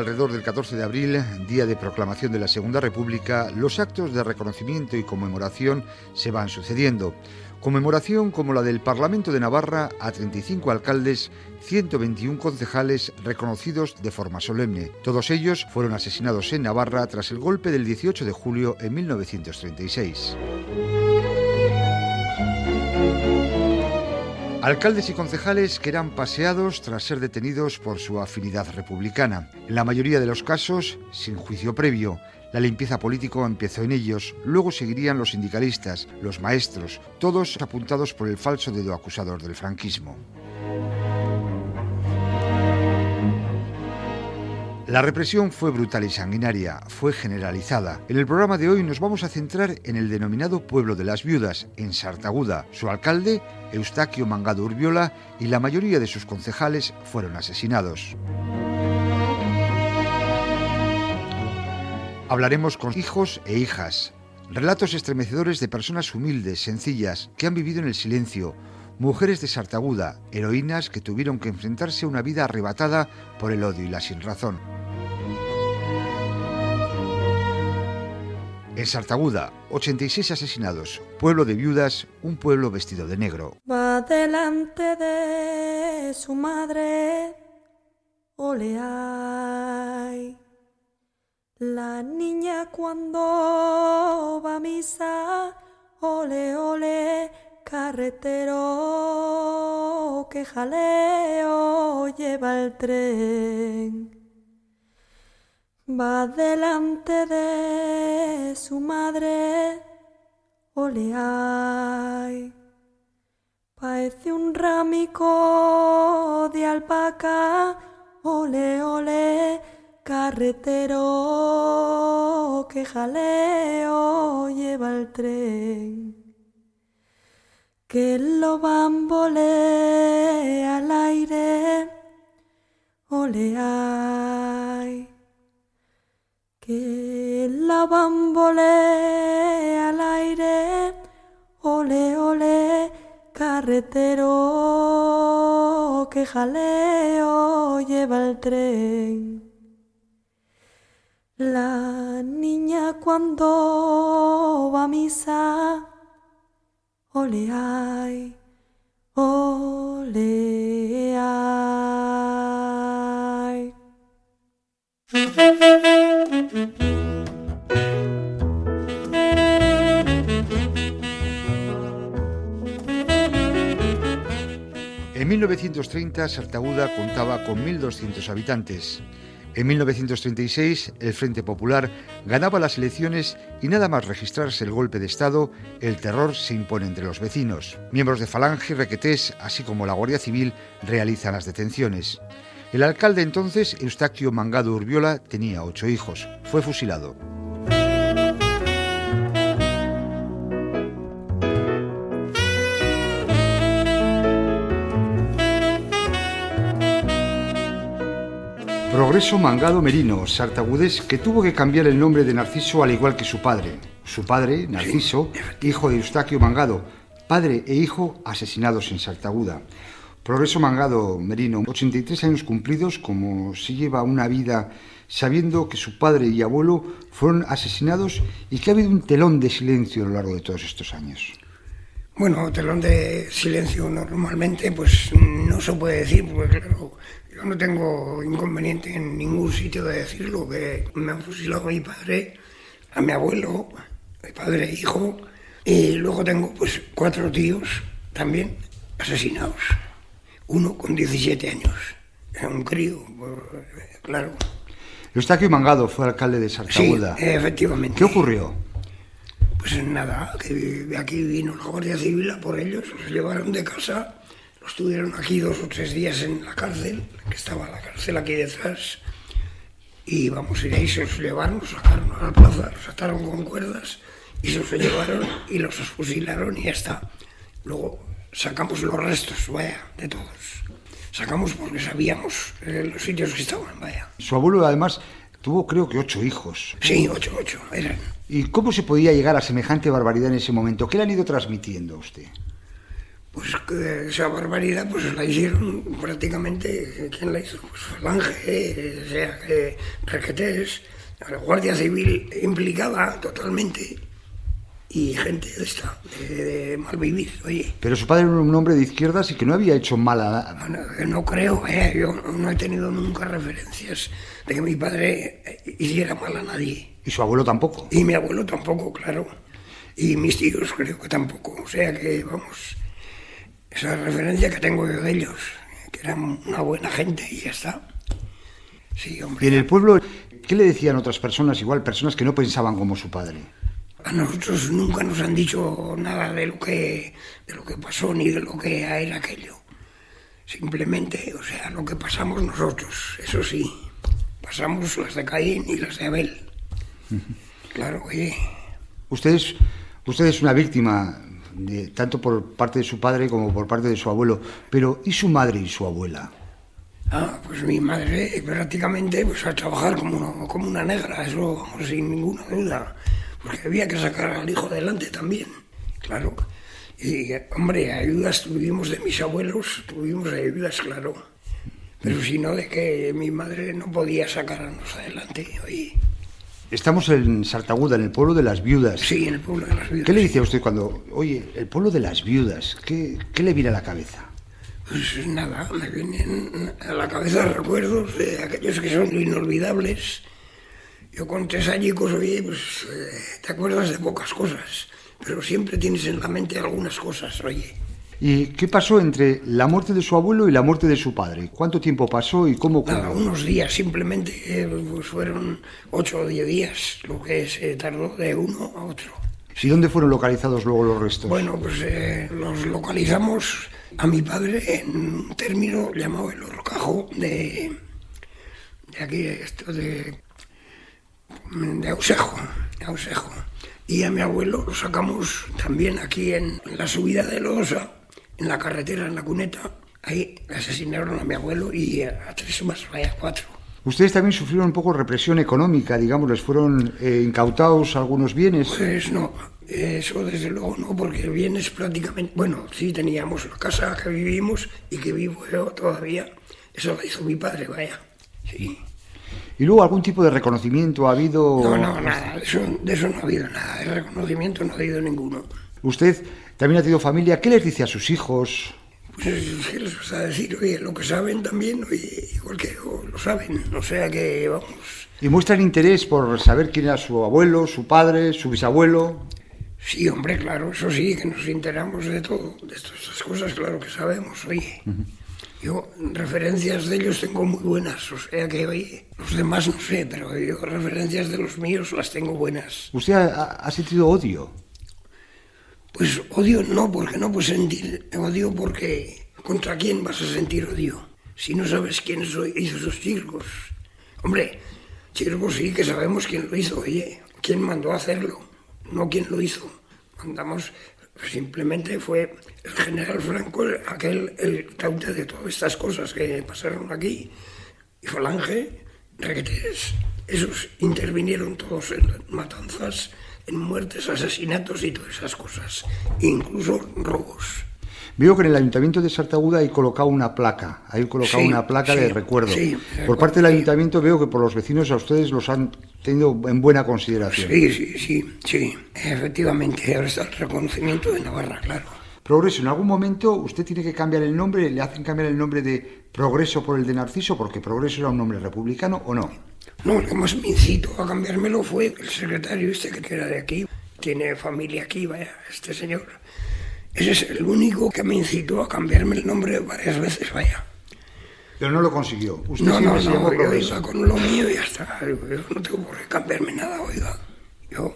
alrededor del 14 de abril, día de proclamación de la Segunda República, los actos de reconocimiento y conmemoración se van sucediendo. Conmemoración como la del Parlamento de Navarra a 35 alcaldes, 121 concejales reconocidos de forma solemne. Todos ellos fueron asesinados en Navarra tras el golpe del 18 de julio en 1936. Alcaldes y concejales que eran paseados tras ser detenidos por su afinidad republicana. En la mayoría de los casos, sin juicio previo. La limpieza política empezó en ellos, luego seguirían los sindicalistas, los maestros, todos apuntados por el falso dedo acusador del franquismo. La represión fue brutal y sanguinaria, fue generalizada. En el programa de hoy nos vamos a centrar en el denominado Pueblo de las Viudas, en Sartaguda. Su alcalde, Eustaquio Mangado Urbiola, y la mayoría de sus concejales fueron asesinados. Hablaremos con hijos e hijas, relatos estremecedores de personas humildes, sencillas, que han vivido en el silencio, mujeres de Sartaguda, heroínas que tuvieron que enfrentarse a una vida arrebatada por el odio y la sinrazón. En Sartaguda, 86 asesinados, pueblo de viudas, un pueblo vestido de negro. Va delante de su madre, oleay. La niña cuando va a misa, ole, ole, carretero, que jaleo lleva el tren va delante de su madre, oleay. Parece un ramico de alpaca, ole, ole, carretero, que jaleo lleva el tren. Que lo bambole al aire, oleay que la bambolea al aire, ole, ole, carretero, que jaleo lleva el tren. La niña cuando va a misa, ole, ay, ole, ay. En 1930 Sartaguda contaba con 1.200 habitantes. En 1936 el Frente Popular ganaba las elecciones y nada más registrarse el golpe de Estado, el terror se impone entre los vecinos. Miembros de Falange y Requetés, así como la Guardia Civil, realizan las detenciones. El alcalde entonces, Eustaquio Mangado Urbiola, tenía ocho hijos. Fue fusilado. Progreso Mangado Merino, sartagudés, que tuvo que cambiar el nombre de Narciso al igual que su padre. Su padre, Narciso, hijo de Eustaquio Mangado, padre e hijo asesinados en Sartaguda. Progreso Mangado Merino, 83 años cumplidos, como se lleva una vida sabiendo que su padre y abuelo fueron asesinados y que ha habido un telón de silencio a lo largo de todos estos años. Bueno, telón de silencio normalmente pues no se puede decir, porque claro, yo no tengo inconveniente en ningún sitio de decirlo, que me han fusilado a mi padre, a mi abuelo, mi padre e hijo, y luego tengo pues cuatro tíos también asesinados uno con 17 años. Era un crío, claro. Eustaquio Mangado fue alcalde de Sartaguda. Sí, efectivamente. ¿Qué ocurrió? Pues nada, que aquí vino la Guardia Civil a por ellos, los llevaron de casa, los tuvieron aquí dos o tres días en la cárcel, que estaba la cárcel aquí detrás, y vamos, y ahí se los llevaron, los sacaron a la plaza, los ataron con cuerdas, y se los llevaron y los fusilaron y ya está. Luego sacamos los restos, vaya, de todos. Sacamos porque sabíamos los sitios que estaban, vaya. Su abuelo además tuvo creo que ocho hijos. Sí, ocho, ocho, eran. ¿Y cómo se podía llegar a semejante barbaridad en ese momento? ¿Qué le han ido transmitiendo a usted? Pues que esa barbaridad pues la hicieron prácticamente, ¿quién la hizo? Pues Falange, eh, o sea, que Requetés, la Guardia Civil implicada totalmente y gente de esta, de, de mal vivir, oye. Pero su padre era un hombre de izquierdas y que no había hecho mal a... Bueno, que no creo, eh, yo no he tenido nunca referencias de que mi padre eh, hiciera mal a nadie. Y su abuelo tampoco. Y mi abuelo tampoco, claro. Y mis tíos creo que tampoco. O sea que, vamos, esa referencia que tengo yo de ellos, que eran una buena gente y ya está. Sí, Y hombre. en el pueblo, ¿qué le decían otras personas, igual personas que no pensaban como su padre? A nosotros nunca nos han dicho nada de lo que, de lo que pasó ni de lo que era aquello. Simplemente, o sea, lo que pasamos nosotros, eso sí. Pasamos las de Caín y las de Abel. Claro, oye. Usted es, usted es una víctima, tanto por parte de su padre como por parte de su abuelo. Pero, ¿y su madre y su abuela? Ah, pues mi madre prácticamente pues a trabajar como una, como una negra, eso vamos, sin ninguna duda, porque había que sacar al hijo adelante también, claro. Y hombre, ayudas tuvimos de mis abuelos, tuvimos ayudas, claro. Pero si no, de que mi madre no podía sacarnos adelante, oye. Estamos en Sartaguda, en el pueblo de las viudas. Sí, en el pueblo de las viudas. ¿Qué le dice a usted cuando, oye, el pueblo de las viudas, ¿qué, qué le viene a la cabeza? Pues nada, me vienen a la cabeza recuerdos de aquellos que son inolvidables. Yo con tres añicos, oye, pues eh, te acuerdas de pocas cosas, pero siempre tienes en la mente algunas cosas, oye. ¿Y qué pasó entre la muerte de su abuelo y la muerte de su padre? ¿Cuánto tiempo pasó y cómo ocurrió? unos días, simplemente eh, pues fueron ocho o diez días, lo que se tardó de uno a otro. ¿Y dónde fueron localizados luego los restos? Bueno, pues eh, los localizamos a mi padre en un término llamado el horcajo de, de aquí, esto de, de Ausejo, de Ausejo. Y a mi abuelo lo sacamos también aquí en la subida de Lodosa, en la carretera, en la cuneta. Ahí asesinaron a mi abuelo y a tres más, vaya, cuatro. Ustedes también sufrieron un poco represión económica, digamos, les fueron eh, incautados algunos bienes. Pues no, eso desde luego no, porque el bien es prácticamente... Bueno, sí teníamos la casa que vivimos y que vivo yo todavía. Eso la hizo mi padre, vaya. Sí. ¿Y luego algún tipo de reconocimiento ha habido? No, no, nada, de eso, de eso no ha habido nada. De reconocimiento no ha habido ninguno. Usted también ha tenido familia. ¿Qué les dice a sus hijos? Pues, ¿qué les vas a decir? Oye, lo que saben también, oye, igual que yo, lo saben. O sea que, vamos... ¿Y muestran interés por saber quién era su abuelo, su padre, su bisabuelo? Sí, hombre, claro, eso sí, que nos enteramos de todo, de todas estas cosas, claro que sabemos, oye. Yo referencias de ellos tengo muy buenas, o sea que, oye, los demás no sé, pero yo referencias de los míos las tengo buenas. ¿Usted ha, ha sentido odio? Pues odio no, porque no puedes sentir odio porque ¿contra quién vas a sentir odio? Si no sabes quién hizo esos chircos. Hombre, chircos sí que sabemos quién lo hizo, oye, quién mandó a hacerlo, no quién lo hizo. Mandamos, simplemente fue el general Franco el- aquel, el caute de todas estas cosas que pasaron aquí. Y Falange, Requetés, esos intervinieron todos en matanzas, en muertes, asesinatos y todas esas cosas, incluso robos. Veo que en el Ayuntamiento de Sartaguda hay colocado una placa, hay colocado Sí, una placa sí, de recuerdo. sí, por parte del. Ayuntamiento veo que por los vecinos a ustedes los han tenido en buena consideración. Sí, sí, sí, sí, efectivamente, ahora está el reconocimiento de Navarra, claro. Progreso, en algún momento usted tiene que cambiar el nombre, le hacen cambiar el nombre de Progreso por el de Narciso, porque Progreso era un nombre republicano o no. No, el que más me incitó a cambiármelo fue el secretario este que era de aquí, tiene familia aquí, vaya, este señor. Ese es el único que me incitó a cambiarme el nombre varias veces, vaya. Pero no lo consiguió. Usted No, no, se no, yo iba con lo mío y ya está. Yo no tengo por qué cambiarme nada, oiga. Yo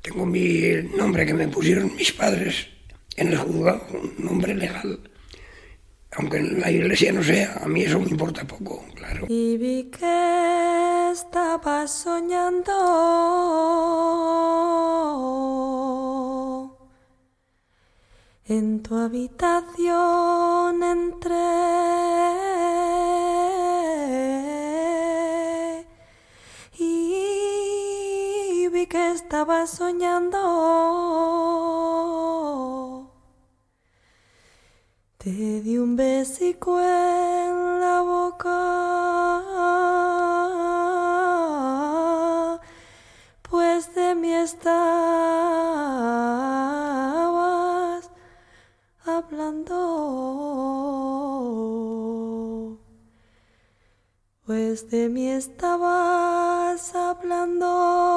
tengo mi nombre que me pusieron mis padres en el juzgado, un nombre legal. Aunque en la iglesia no sea, a mí eso me importa poco, claro. Y vi que estabas soñando. En tu habitación entré y vi que estabas soñando. Te di un besico en la boca, pues de mí estabas hablando. Pues de mí estabas hablando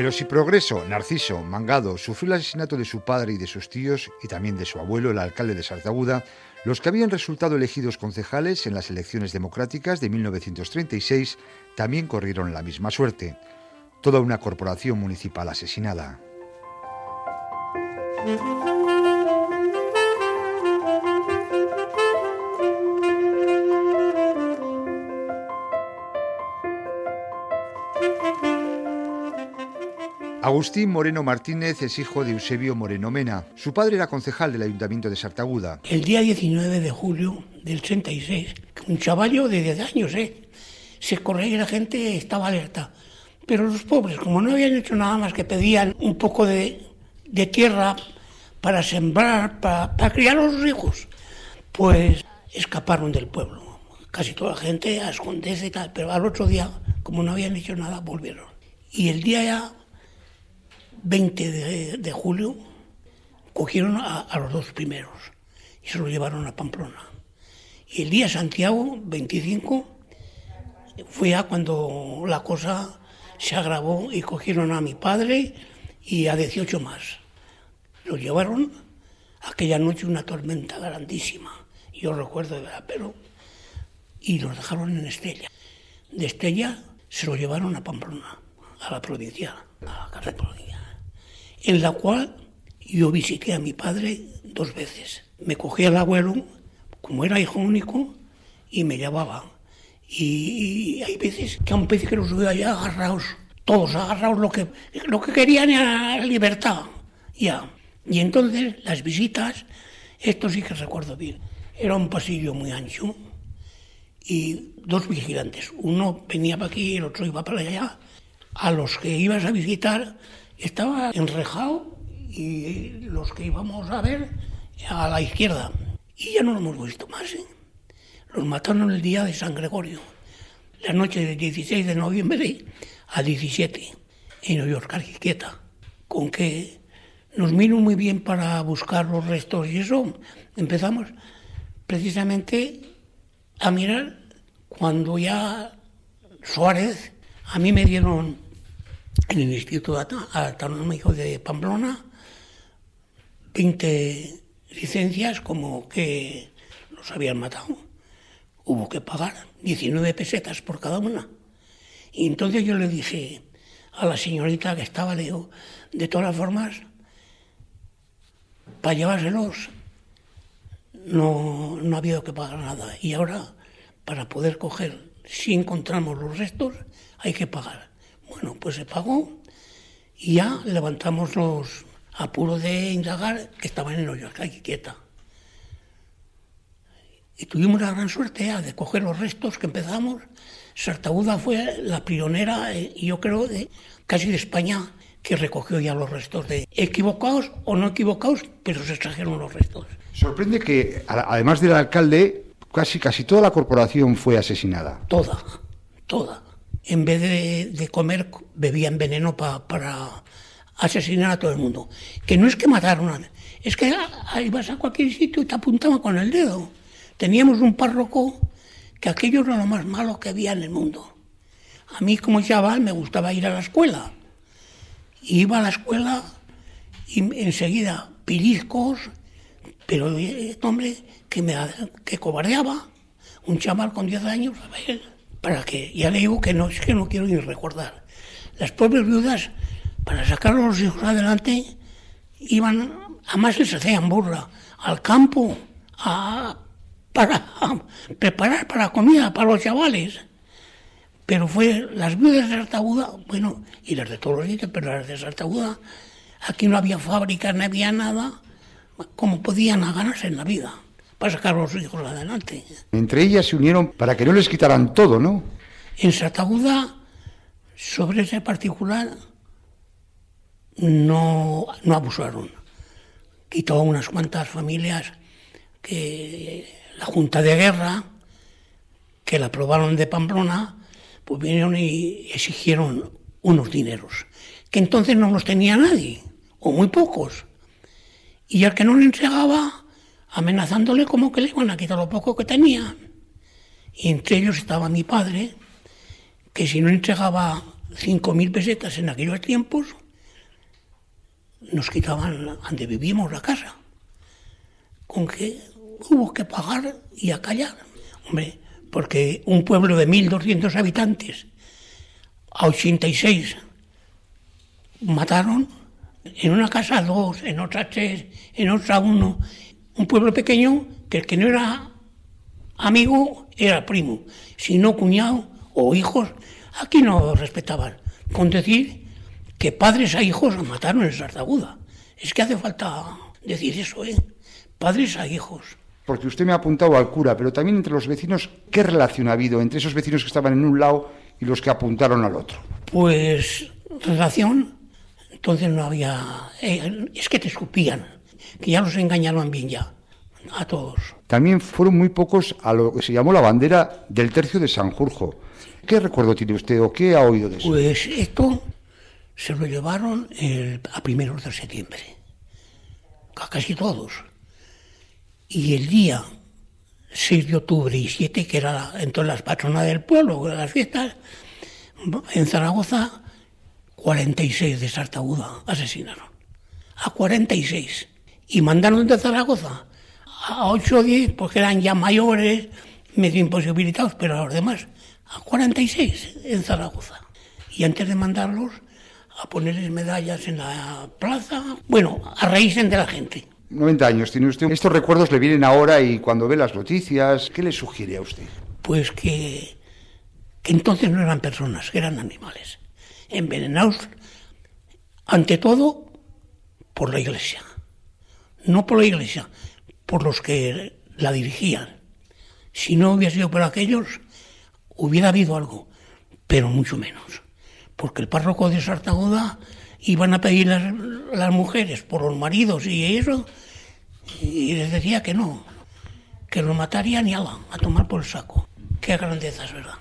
Pero si Progreso, Narciso, Mangado, sufrió el asesinato de su padre y de sus tíos, y también de su abuelo, el alcalde de Sartaguda, los que habían resultado elegidos concejales en las elecciones democráticas de 1936 también corrieron la misma suerte. Toda una corporación municipal asesinada. Agustín Moreno Martínez es hijo de Eusebio Moreno Mena. Su padre era concejal del Ayuntamiento de Sartaguda. El día 19 de julio del 36, un chavallo de 10 años, ¿eh? se corría y la gente estaba alerta. Pero los pobres, como no habían hecho nada más que pedían un poco de, tierra para sembrar, para, para criar a los hijos, pues escaparon del pueblo. Casi toda la gente a esconderse y tal, pero al otro día, como no habían hecho nada, volvieron. Y el día ya 20 de, julio cogieron a, los dos primeros y se los llevaron a Pamplona. Y el día Santiago, 25, fue ya cuando la cosa se agravó y cogieron a mi padre y a 18 más. Los llevaron aquella noche una tormenta grandísima, yo recuerdo de verdad, pero... Y los dejaron en Estella. De Estella se los llevaron a Pamplona, a la provincia, a la cárcel provincial en la cual yo visité a mi padre dos veces. Me cogía el abuelo, como era hijo único, y me llevaba. Y, hay veces que a un pez que los veo allá agarrados, todos agarrados lo que, lo que querían era libertad. Ya. Y entonces las visitas, esto sí que recuerdo bien, era un pasillo muy ancho y dos vigilantes. Uno venía para aquí y el otro iba para allá. A los que ibas a visitar estaba enrejado y los que íbamos a ver a la izquierda. Y ya no lo hemos visto más. ¿eh? Los mataron el día de San Gregorio, la noche del 16 de noviembre a 17, en York, Con que nos vino muy bien para buscar los restos y eso empezamos precisamente a mirar cuando ya Suárez, a mí me dieron en el Instituto Autonómico de Pamplona 20 licencias como que los habían matado. Hubo que pagar 19 pesetas por cada una. Y entonces yo le dije a la señorita que estaba, le digo, de todas formas, para llevárselos no, no ha habido que pagar nada. Y ahora, para poder coger, si encontramos los restos, hay que pagar. Bueno, pues se pagó y ya levantamos los apuros de indagar que estaban en hoyos, aquí quieta. Y tuvimos la gran suerte ya de coger los restos que empezamos. Sartaguda fue la pionera, eh, yo creo, de, casi de España, que recogió ya los restos de equivocados o no equivocados, pero se extrajeron los restos. Sorprende que, además del alcalde, casi, casi toda la corporación fue asesinada. Toda, toda en vez de, comer, bebían veneno pa, para asesinar a todo el mundo. Que no es que mataron a es que ibas a cualquier sitio y te apuntaban con el dedo. Teníamos un párroco que aquello era lo más malo que había en el mundo. A mí como chaval me gustaba ir a la escuela. Iba a la escuela y enseguida piriscos, pero este hombre que me que cobardeaba, un chaval con 10 años, a ver, para que, ya le digo que no, es que no quiero ni recordar. Las pobres viudas, para sacar a los hijos adelante, iban, además les hacían burla, al campo a, para preparar para comida para los chavales. Pero fue las viudas de Sartaguda, bueno, y las de todos los sitios, pero las de Sartaguda, aquí no había fábricas, no había nada, como podían ganarse en la vida, para sacar a los hijos adelante. Entre ellas se unieron para que no les quitaran todo, ¿no? En Sartaguda, sobre ese particular, no, no abusaron. Quitó unas cuantas familias que la Junta de Guerra, que la aprobaron de Pamplona, pues vinieron y exigieron unos dineros, que entonces no los tenía nadie, o muy pocos. Y al que no le entregaba, amenazándole como que le iban a quitar lo poco que tenía. Y entre ellos estaba mi padre, que si no entregaba cinco mil pesetas en aquellos tiempos, nos quitaban donde vivíamos la casa. Con que hubo que pagar y a callar. Hombre, porque un pueblo de 1.200 habitantes a 86 mataron, en una casa dos, en otra tres, en otra uno. Un pueblo pequeño que el que no era amigo era primo, si no cuñado o hijos, aquí no respetaban. Con decir que padres a hijos mataron en Sartaguda. Es que hace falta decir eso, ¿eh? Padres a hijos. Porque usted me ha apuntado al cura, pero también entre los vecinos, ¿qué relación ha habido entre esos vecinos que estaban en un lado y los que apuntaron al otro? Pues relación, entonces no había... eh, es que te escupían, que ya los engañaron bien ya, a todos. También fueron muy pocos a lo que se llamó la bandera del tercio de Sanjurjo. ¿Qué recuerdo tiene usted o qué ha oído de eso? Pues esto se lo llevaron el- a primeros de septiembre, a casi todos. Y el día 6 de octubre y 7, que era entonces las patronas del pueblo, las fiestas, en Zaragoza, 46 de Sartaguda asesinaron. A 46. Y mandaron de Zaragoza a 8 o 10, porque eran ya mayores, medio imposibilitados, pero a los demás, a 46 en Zaragoza. Y antes de mandarlos, a ponerles medallas en la plaza, bueno, a reírse de la gente. 90 años tiene usted. Estos recuerdos le vienen ahora y cuando ve las noticias, ¿qué le sugiere a usted? Pues que, que entonces no eran personas, eran animales, envenenados ante todo por la iglesia. No por la iglesia, por los que la dirigían. Si no hubiera sido por aquellos, hubiera habido algo, pero mucho menos. Porque el párroco de Sartagoda iban a pedir las, mujeres por los maridos y eso, y les decía que no, que lo matarían y ala, a tomar por el saco. Qué grandeza es verdad.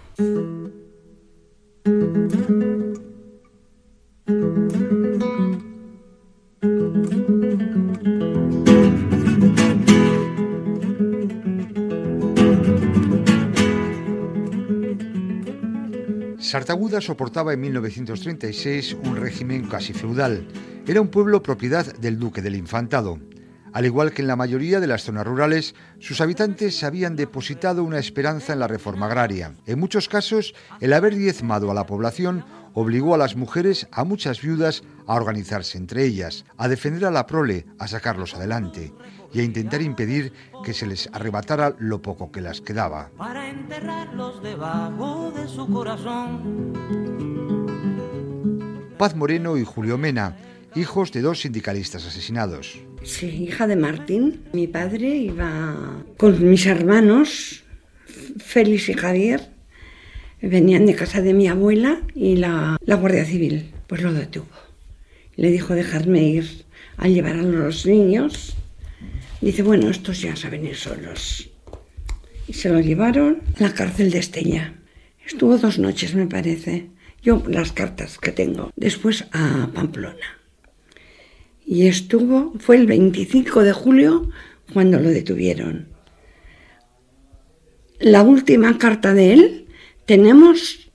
Sartaguda soportaba en 1936 un régimen casi feudal. Era un pueblo propiedad del duque del Infantado. Al igual que en la mayoría de las zonas rurales, sus habitantes habían depositado una esperanza en la reforma agraria. En muchos casos, el haber diezmado a la población obligó a las mujeres, a muchas viudas, a organizarse entre ellas, a defender a la prole, a sacarlos adelante y a intentar impedir que se les arrebatara lo poco que les quedaba. para enterrarlos debajo de su corazón. Paz Moreno y Julio Mena, hijos de dos sindicalistas asesinados. Sí, hija de Martín. Mi padre iba con mis hermanos, Félix y Javier. Venían de casa de mi abuela y la, la Guardia Civil pues lo detuvo. Le dijo dejarme ir a llevar a los niños. Dice, bueno, estos ya saben ir solos. Y se lo llevaron a la cárcel de Estella. Estuvo dos noches, me parece. Yo las cartas que tengo. Después a Pamplona. Y estuvo, fue el 25 de julio cuando lo detuvieron. La última carta de él tenemos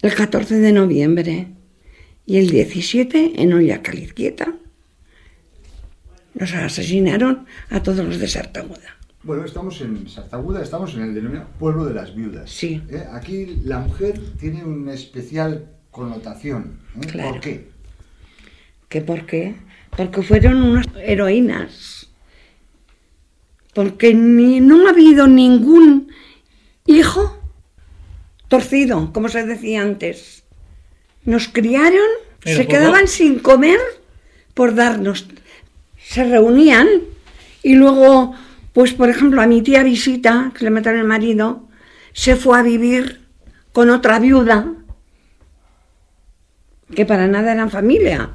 el 14 de noviembre y el 17 en Olla Los asesinaron a todos los de Sartaguda. Bueno, estamos en Sartaguda, estamos en el denominado pueblo de las viudas. Sí. ¿Eh? Aquí la mujer tiene una especial connotación. ¿eh? Claro. ¿Por qué? ¿Qué por qué? Porque fueron unas heroínas. porque ni, no ha habido ningún hijo torcido, como se decía antes. Nos criaron, Pero se por quedaban sin comer por darnos. Se reunían y luego, pues por ejemplo, a mi tía Visita, que le mataron el marido, se fue a vivir con otra viuda, que para nada eran familia,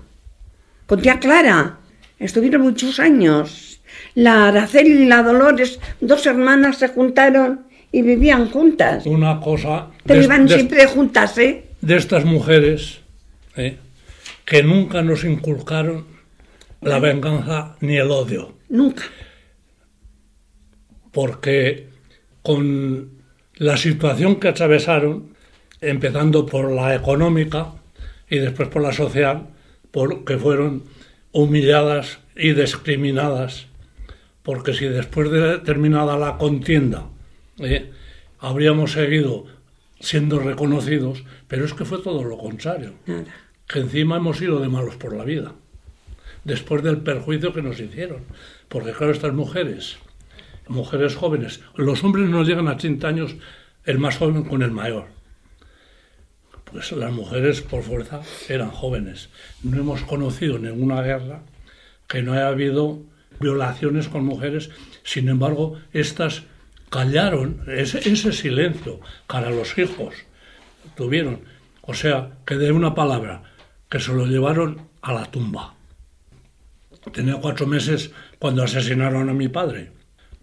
con tía Clara. Estuvieron muchos años. La Araceli y la Dolores, dos hermanas, se juntaron y vivían juntas. Una cosa Pero de, iban siempre juntas, ¿eh? de estas mujeres ¿eh? que nunca nos inculcaron la venganza ni el odio, Nunca. porque con la situación que atravesaron, empezando por la económica y después por la social, porque fueron humilladas y discriminadas, porque si después de terminada la contienda ¿eh? habríamos seguido siendo reconocidos, pero es que fue todo lo contrario, que encima hemos ido de malos por la vida, después del perjuicio que nos hicieron, porque claro, estas mujeres, mujeres jóvenes, los hombres no llegan a 30 años el más joven con el mayor. Pues las mujeres por fuerza eran jóvenes. No hemos conocido ninguna guerra que no haya habido violaciones con mujeres. Sin embargo, estas callaron ese, silencio cara a los hijos. Tuvieron. O sea, que de una palabra, que se lo llevaron a la tumba. Tenía cuatro meses cuando asesinaron a mi padre,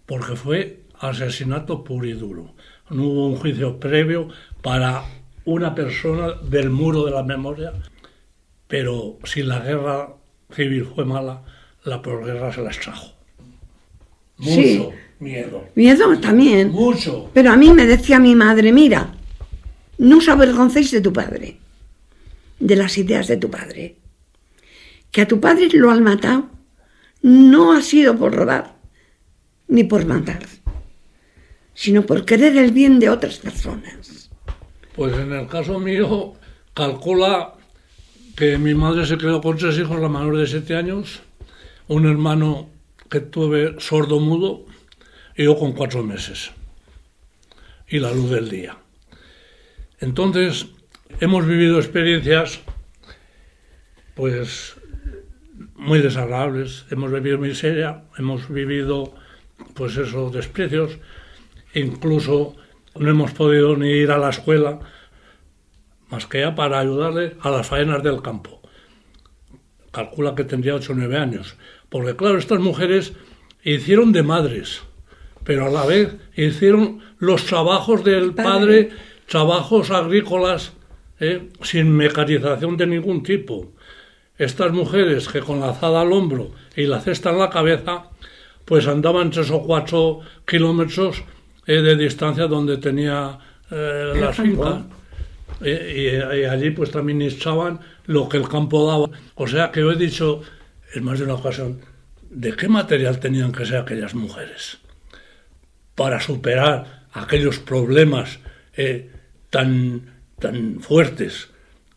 porque fue asesinato puro y duro. No hubo un juicio previo para una persona del muro de la memoria, pero si la guerra civil fue mala, la posguerra se las trajo. Mucho Sí. miedo, Miedo también. mucho. Pero a mí me decía mi madre, mira, no os avergoncéis de tu padre, de las ideas de tu padre. Que a tu padre lo han matado no ha sido por robar, ni por matar, sino por querer el bien de otras personas. Pues en el caso mío, calcula que mi madre se quedó con tres hijos, la menor de siete años, un hermano que tuve sordo mudo y yo con cuatro meses. Y la luz del día. Entonces, hemos vivido experiencias, pues, muy desagradables. Hemos vivido miseria, hemos vivido, pues, esos desprecios. Incluso no hemos podido ni ir a la escuela, más que ya para ayudarle a las faenas del campo. Calcula que tendría 8 o 9 años. Porque claro, estas mujeres hicieron de madres, pero a la vez hicieron los trabajos del Padre. padre, trabajos agrícolas, ¿eh? sin mecanización de ningún tipo. Estas mujeres que con la azada al hombro y la cesta en la cabeza, pues andaban tres o cuatro kilómetros eh, de distancia donde tenía eh, las fincas. Eh, y, y allí pues también echaban lo que el campo daba. O sea que yo he dicho en más de una ocasión, ¿de qué material tenían que ser aquellas mujeres? Para superar aquellos problemas eh, tan, tan fuertes.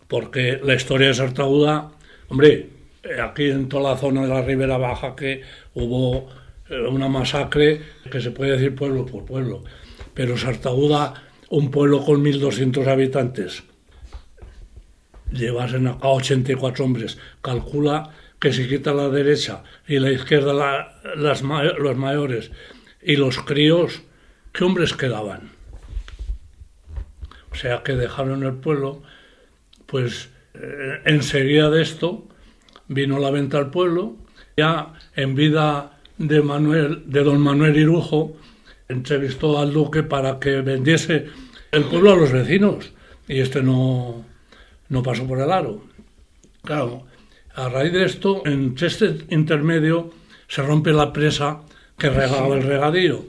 Porque la historia de Sartaguda, hombre, eh, aquí en toda la zona de la Ribera Baja que hubo eh, una masacre que se puede decir pueblo por pueblo. Pero Sartaguda, un pueblo con 1.200 habitantes, llevasen a 84 hombres, calcula que si quita la derecha y la izquierda los mayores y los críos, ¿qué hombres quedaban? O sea que dejaron el pueblo, pues eh, enseguida de esto vino la venta al pueblo, ya en vida de Manuel, de don Manuel Irujo, entrevistó al duque para que vendiese el pueblo a los vecinos y este no, no pasó por el aro. Claro, a raíz de esto, en este intermedio se rompe la presa que regaba el regadío.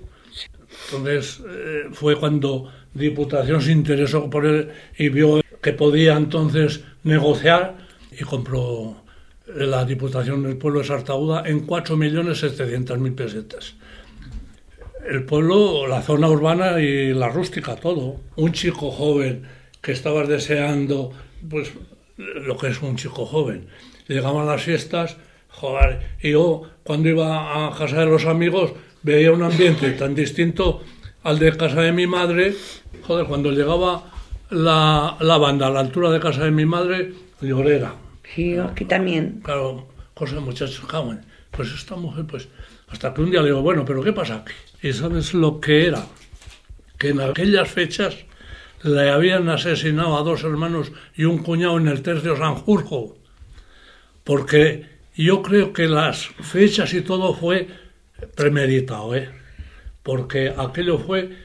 Entonces eh, fue cuando Diputación se interesó por él y vio que podía entonces negociar y compró la Diputación del pueblo de Sartaguda en 4.700.000 pesetas. El pueblo, la zona urbana y la rústica, todo. Un chico joven que estabas deseando, pues lo que es un chico joven. Llegaban las fiestas, joder, y yo cuando iba a casa de los amigos veía un ambiente tan distinto al de casa de mi madre. Joder, cuando llegaba la, la banda a la altura de casa de mi madre, llorera. Sí, aquí también. Claro, cosa de muchachos, cabrón. Pues esta mujer, pues, hasta que un día le digo, bueno, pero ¿qué pasa aquí? Y sabes lo que era, que en aquellas fechas le habían asesinado a dos hermanos y un cuñado en el tercio Sanjurjo, porque yo creo que las fechas y todo fue premeditado, ¿eh? porque aquello fue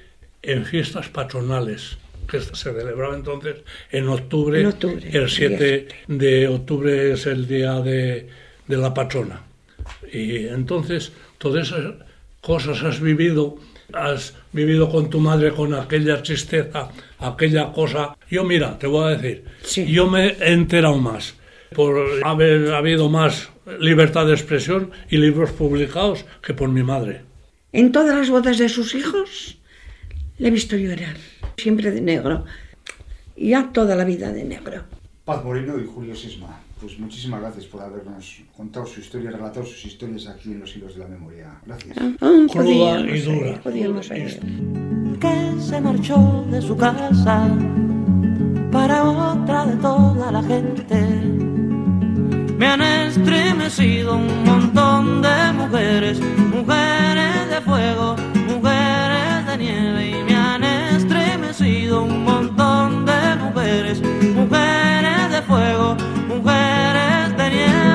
en fiestas patronales que se celebraba entonces en octubre, En octubre, el 7 de octubre es el día de, de la patrona. Y entonces todas esas cosas has vivido, has vivido con tu madre con aquella tristeza, aquella cosa. Yo mira, te voy a decir, Sí. yo me he enterado más por haber habido más libertad de expresión y libros publicados que por mi madre. En todas las bodas de sus hijos le he visto llorar, siempre de negro. Y ya toda la vida de negro. Paz Moreno y Julio Sesma, pues muchísimas gracias por habernos contado su historia, relatado sus historias aquí en los hilos de la memoria. Gracias. Aún Cruda podíamos y dura. podíamos que se marchó de su casa para otra de toda la gente. Me han estremecido un montón de mujeres, mujeres de fuego, mujeres un montón de mujeres, mujeres de fuego, mujeres de nieve.